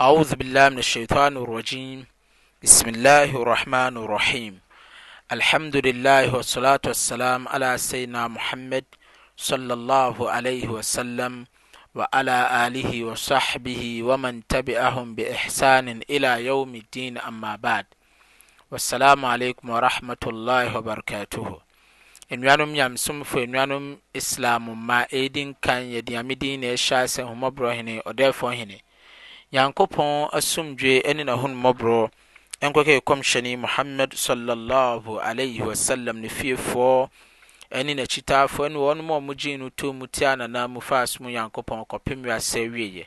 أعوذ بالله من الشيطان الرجيم بسم الله الرحمن الرحيم الحمد لله والصلاة والسلام على سيدنا محمد صلى الله عليه وسلم وعلى آله وصحبه ومن تبعهم بإحسان إلى يوم الدين أما بعد والسلام عليكم ورحمة الله وبركاته Anuanom Nyamesomfo, anuanom Islam mma, eedi nkan yɛ deɛ Nyame din na ɛhyɛ ase, Ahummɔborɔ Hene, Ɔdɛɛfoɔ Hene. Nyankopɔn asomdwoe ne N'ahummɔborɔ nkɔka Ekɔmhyɛni Muhammad sallallahu alaihi wa sallam, ne fiefoɔ, ne n'akyitaafoɔ, ne wɔnom a wɔgyee no too mu tiaa n'ananmufa asom Nyankopɔn kɔpem wiase awieɛ.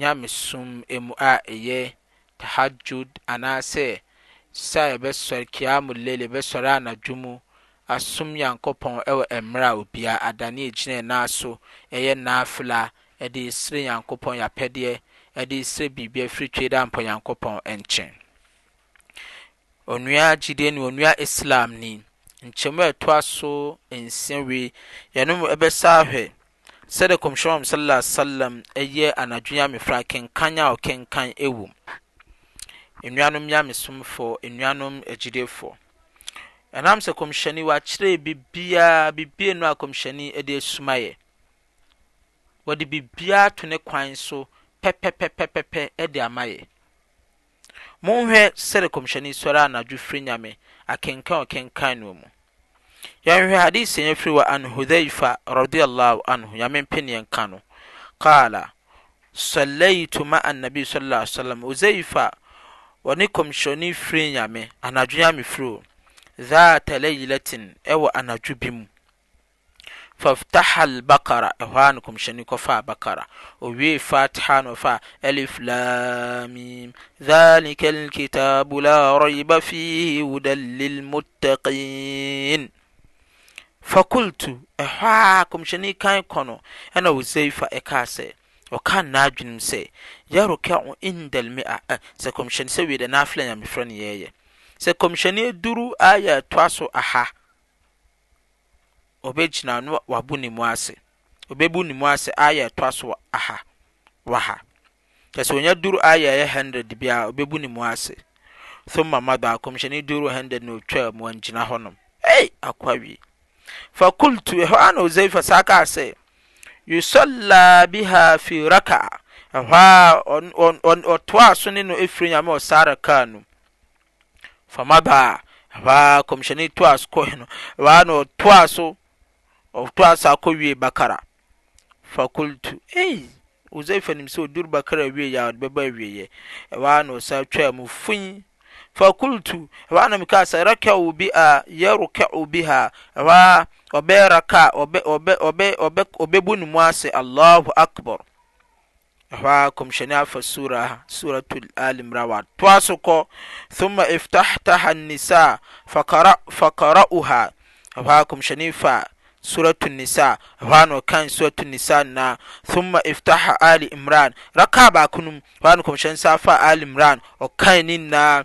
nyamesom mu a ɛyɛ tahajjud anaasɛ sɛ a yɛbɛsɔre qiyaamul layl, yɛbɛsɔre anadwo mu asom Nyankopɔn wɔ mmerɛ a obiara ada, ne yɛgyina yɛn nan so yɛ naafila de resrɛ Nyankopɔn yɛn apɛdeɛ, de resrɛ biribi afiri Tweedampɔ Nyankopɔn nkyɛn. Onua gyidieni, onua Islamni, nkyɛmu a ɛtoa so nsia wie, yɛne mo bɛsa ahwɛ sɛdeɛ kɔmhyɛn wɔn sallallahu alaihi wasallam yɛ anadwo nyamefra kenkan a ɔkenkan ɛwɔ mu. Nnuanom nyamesomfoɔ, nnuanom agyidefoɔ. Ɛnam sɛ kɔmhyɛni wakyerɛ biribiara, bibie no a kɔmhyɛni de asuma yɛ. Wɔde biribiara to ne kwan so pɛpɛpɛpɛpɛ de ama yɛ. Monhwɛ sɛdeɛ Kɔmhyɛni sɔre anadwo firi Nyame akenkan ɔkenkan noɔ mu. Yɛnhwɛ Hadith a yɛfiri wɔ an Hudhaifa radhiya Allahu anhu, Nyame mpene yɛ nka no, qaala, Sɔlaitu ma'a Nabi sallallahu alaihi wasallam, Hudhaifa ɔne Kɔmhyɛni firi Nyame anadwo a mefiri o, dhaata laylatin, ɛwɔ anadwo bi mu. Faftaha Al-Baqara, ɛhɔ ara na Kɔmhyɛni kɔfaa Baqara, owiee Fatiha na ɔfaa Alif Laam Miim, Dhalika Al-Kitaabu Laa Rayba Fiihi Hudan Lil-Muttaqiin. Fakultu, ɛhɔ ara Kɔmhyɛni kan kɔ no ɛna Huzaifa ɛkaa sɛ, ɔkaa n'adwene mu sɛ, Yaruki'u Inda Al-Mi'a, ɛ, sɛ Kɔmhyɛni, sɛ wei deɛ Naafila Nyamefrɛ no yɛɛyɛ, sɛ Kɔmhyɛni duru Aaya a ɛtoa so aha, ɔbɛgyina na wabu ne mu ase. Ɔbɛbu ne mu ase ayɛ ɛtɔ so aha wɔ ha. Kyerɛ sɛ ɔnya duru ayɛ ɛyɛ hundred bi a ɔbɛbu ne mu ase. Thumma mada kɔmhyɛni duru hundred na ɔtwaa mu angyina hɔ nom. Ei akoa wei. Fakultu ɛhɔ ara na Huzaifa saa kaa sɛ yusalla biha fi raka ɛhɔ a ɔtoaa so ne no ɛfiri nyame wɔ saa raka no Famada a, ɛhɔ ara kɔmhyɛni toaa so kɔ he no, ɛhɔ ara na ɔtoaa so, ɔtoaa so akɔ wie Bakara. Fakultu, ei! Huzaifa nim sɛ ɔduru Bakara wie yɛ a, ɔde bɛba awieɛ. Ɛhɔ ara na ɔsan twaa mu fui. Fakultu, ɛhɔ ara na mekaa sɛ, raka'u biha, yaruka'u biha, ɛhɔ ara ɔbɛyɛ raka, ɔbɛ, ɔbɛ, ɔbɛ, ɔbɛ, ɔbɛbu ne mu ase, Allahu Akbar. Ɛhɔ ara Kɔmhyɛni afa Surah, Suratul Aali Imraan, watoa so kɔ, Thumma iftahtaha An-Nisaa fakara, fakara'uha, Ɛhɔ ara Kɔmhyɛni fa Suratul Nisaa, ɛhɔ ara na ɔkan Suratul Nisaa nyinaa, Thumma iftaha Aali Imraan, Rak'ah baako no mu, ɛhɔ ara na Kɔmhyɛni san faa Aali Imraan, ɔkan ne nyinaa,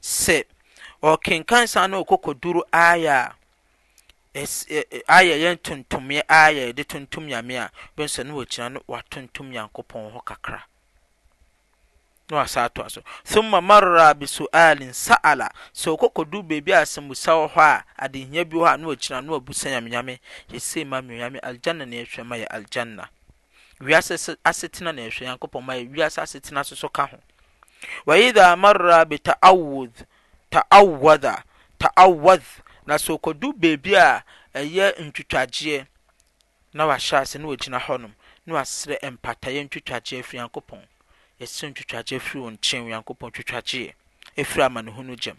Sɛ ɔrekenkan saa na ɔkɔ kɔduru aya a ɛs ɛ ɛ aya a ɛyɛ ntontommeɛ aya a yɛde tontom Nyame a, wobɛhu sɛ na wagyina na watontom Nyankopɔn hɔ kakra, na wasan atoa so. Thumma marra bi su'aalin sa'ala, sɛ ɔkɔ kɔduru baabi a asɛmmisa wɔ hɔ a, adehia bi wɔ hɔ a, na wagyina na wabusa Nyame, Nyame yɛ sei ma me o, Nyame Aljanna na yɛhwɛ, ma yɛ Aljanna. Wiase se asetena na ɛhwɛ Nyankopɔn ma yɛ wiase asetena so so ka ho. Wa idha marra bi ta'awudh ta'awadha ta'awadh na sɛ ɔkɔdu baabi a ɛyɛ ntwitwagyeɛ na wahyɛ ase na wagyina hɔnom na wasrɛ mpataeɛ ntwitwagyeɛ afiri Nyankopɔn. Yɛsrɛ ntwitwagyeɛ firi wo nkyɛn Nyankopɔn twitwagyeɛ ɛfiri amanehunu gyam.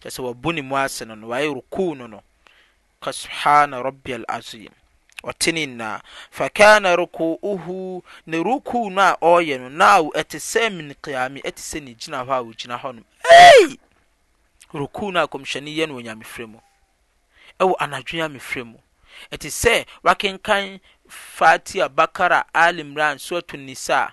kyerɛ sɛ wabu ne mu ase no no, wayɛ rukuu no no, ka subhaana rabbiyal aziim, ɔte ne nyinaa. Fakana rukuuhu, ne rukuu no a ɔreyɛ no, naaw ɛte sɛ min qiyaami, ɛte sɛ ne gyina hɔ a ɔgyina hɔ no. Ei! Rukuu no a Kɔmhyɛni yɛ no wɔ Nyamefrɛ mu, ɛwɔ anadwo Nyamefrɛ mu, ɛte sɛ wakenkan Fatiha, Bakara, Al-Imraan, Suratu Nisaa,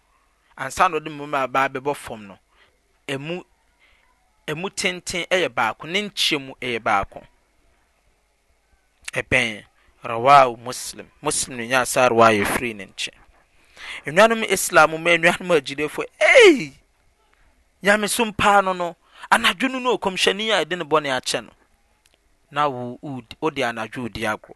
ansa na ɔde mmom aba abɛbɔ fam no, ɛmu ɛmu tenten yɛ baako, ne nkyɛ mu yɛ baako. Ɛbɛn Rawaahu Muslim, Muslim ne nyaa saa rawaa yɛ firi ne nkyɛn. Nnuanom Islam mu, nnuanom agyidefo, ei! Nyamesom paa no no, anadwo no no ɔkɔmhyɛni a ɛde ne bɔne akyɛ no, na wo wode anadwo redi agorɔ.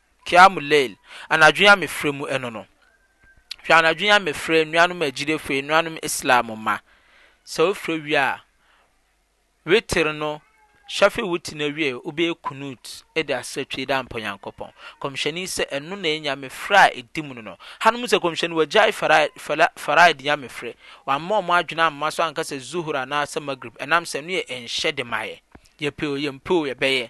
Qiyamu Layl, anadwo yi a mefrɛ mu ɛno no. Hwɛ anadwo yi a mefrɛ nuanom agyidefo, anuanom Islam mma. Sɛ wofrɛ wie a, Witr no, Shafi'i witr no awie a, wobɛyɛ Qunut de asrɛ twe de ampɔ Nyankopɔn. Kɔmhyɛni sɛ ɛno na ɛyɛ Nyamefrɛ a ɛdi mu no no. Hanom sɛ Kɔmhyɛni wɔagyae Faraid, Fala, Faraid Nyamefrɛ. Wɔamma wɔn adwene amma so anka sɛ Zuhr anaasɛ Maghrib, ɛnam sɛ ɛno yɛ ɛnhyɛ de ma yɛ. Yɛpɛ o, yɛmpɛ o, yɛbɛyɛ.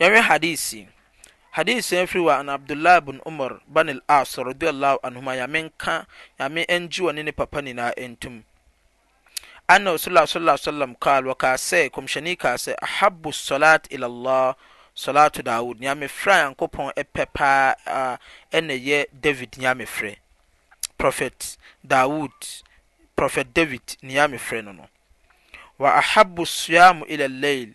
Yɛnhwɛ hadis yi. Hadis yi firi wɔ an Abdullah bun Umar bun al-Aas radiyallahu anhuma, Nyame nka, Nyame ngye ɔne ne papa nyinaa ntom, Anna Rasulullah sallallahu alaihi wasallam qaal, wɔkaa sɛ, Kɔmhyɛni kaa sɛ, Ahabbu sɔlaat ila Allah sɔlaatu Daawud, Nyamefrɛ a Nyankopɔn pɛ paa ara na ɛyɛ David Nyamefrɛ, Prophet Daawud, Prophet David ne Nyamefrɛ no no. Wa ahabbu siyaamu ila al-layl,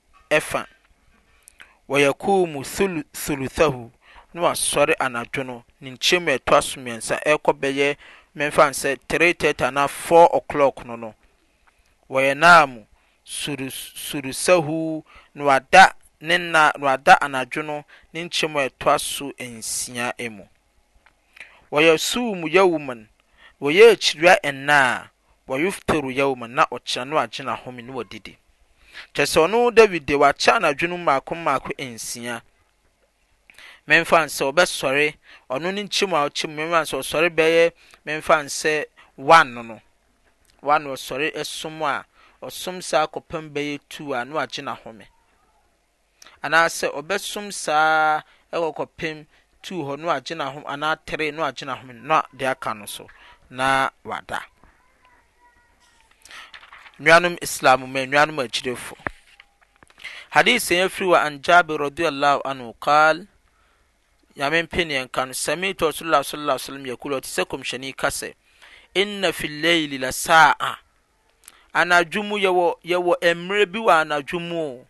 fã. Wɔyakuw mu thulu thuluthahu no asɔre anadwo no ne nkyem a ɛto aso mmiɛnsa ɛrekɔ bɛyɛ memfa nsɛ three thirty anaa four o'clock no no. Wɔyanaa mu sulu thuluthahu na wɔada ne nna na wɔada anadwo no ne nkyem a ɛto aso nsia mu. Wɔyasuw mu yawuman wɔyɛ akyiriwia nna a wɔyuftiru yawman na ɔkyena no agye n'ahome na wadidi. Kyerɛ sɛ ɔno Dawid deɛ wakyɛ anadwo no mu mmaako mmaako nsia, memfa nsɛ ɔbɛsɔre ɔno ne nkyɛmu a ɔkyɛ mu memfa nsɛ ɔsɔre bɛyɛ memfa nsɛ one no no one ɔsɔre ɛsom a ɔsom saa kɔpem bɛyɛ two a na wagye n'ahome. anaa sɛ ɔbɛsom saa ara wɔ kɔpem tuu hɔ no a gyina ho anaa tere no a gyina ho na deɛ aka no so na wada. Nnuanom Islam ma nnuanom agyirefo. Hadith sɛ yɛfiri wɔ an Jabir radiyallahu anhu kaal nyame mpe ne yɛnka no samitu rasulullah sallallahu alaihi wasallam yakulu ɔte sɛ kɔmhyɛni ka sɛ inna fil layli la sa'a Anadwo mu yɛwɔ yɛwɔ mmerɛ bi wɔ anadwo mu o,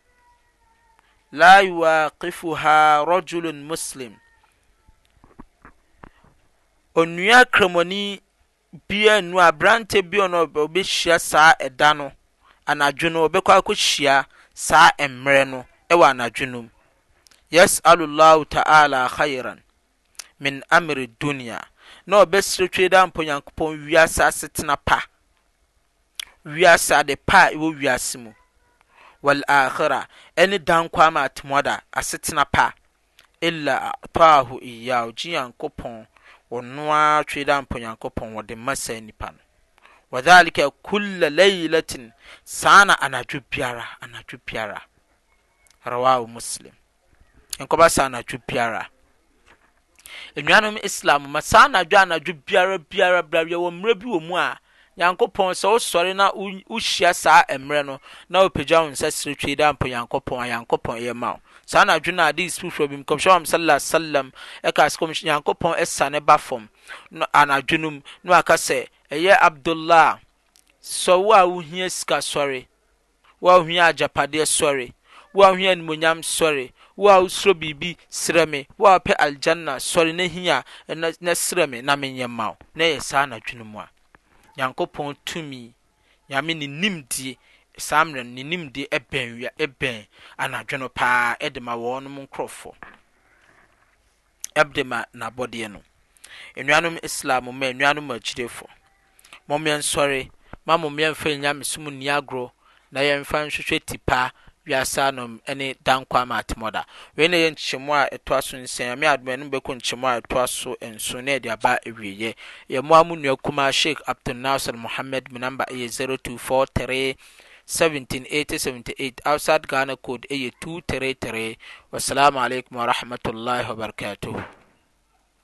laa yuwaqifuha rɔdwulun muslim, onua kramoni bia nu aberantɛ bi ɔno ɔbɛhyia saa ɛda no anadwo no ɔbɛkɔ akɔhyia saa mmerɛ no ɛwɔ anadwo no mu yas'alullahu ta'ala khairan min amri dunya, na ɔbɛsrɛ Twere Daa Mpo Nyankopɔn wiase asetena pa, wiase ade pa a ɛwɔ wiase mu, wal akhirah, ɛne Daankwama Atemmuada asetena pa, illa a'taahu iyyahu, gye Nyankopɔn, ɔno ara Twere Daa Mpo Nyankopɔn, ɔde ma saa nipa no. Wa dhalika kulla laylatin, saa na anadwo biara, anadwo biara. Rawahu Muslim. nkɔba saa anadwo biara. Anuanom Islam ma saa anadwo anadwo biara biara biara yɛwɔ mmerɛ bi wɔ mu a Nyankopɔn sɛ wosɔre na wohyia saa mmerɛ no na wopagya wo nsa srɛ twe dɛ ampa Nyankopɔn a Nyankopɔn yɛ ma wo. Saa anadwo no hadis foforɔ bi mu kɔmhyɛ Muhammad sallallahu alaihi wasallam ɛka sɛ kɔmhyɛ Nyankopɔn ɛsa ne ba fam no anadwo no mu na waka sɛ ɛyɛ Abdullah sɔ wo a wohia sika sɔre Wo a ohia agyapadeɛ sɔre, Wo a ohia animuonyam sɔre, Wo a wosuro biribi srɛ me, Wo a wopɛ Aljanna sɔre na hia na srɛ me na menyɛ mma wo. Na ɛyɛ saa anadwo no mu a Nyankopɔn tumi, Nyame ne nimdie, saa mmerɛ no ne nimdie ɛbɛn wia ɛbɛn anadwo no paa de ma wɔnom nkorɔfoɔ. bde ma n'abɔdeɛ no. Anuanom Islam mma anuanom akyirefo, mommyɛnsɔre ma mommyɛmfa nyamesom nni agorɔ na yɛmfa nhwehwɛ tipa wiase anom ne dankwa ama atemɔda. Wei na ɛyɛ nkyekyɛmu a ɛtoa so nsia, Nyame adom a ɛno bɛkɔ nkyekyɛmu a ɛtoa so nson na ɛde aba awieɛ. Yɛmmoa mo nua kumaa Sheikh Abdulnasir Mohammed, me number yɛ 0243. seventeen eighty seventy eight outside Ghana code ɛyɛ two three three wasalaamu alaikum warahmatullahi wabarakatuhu.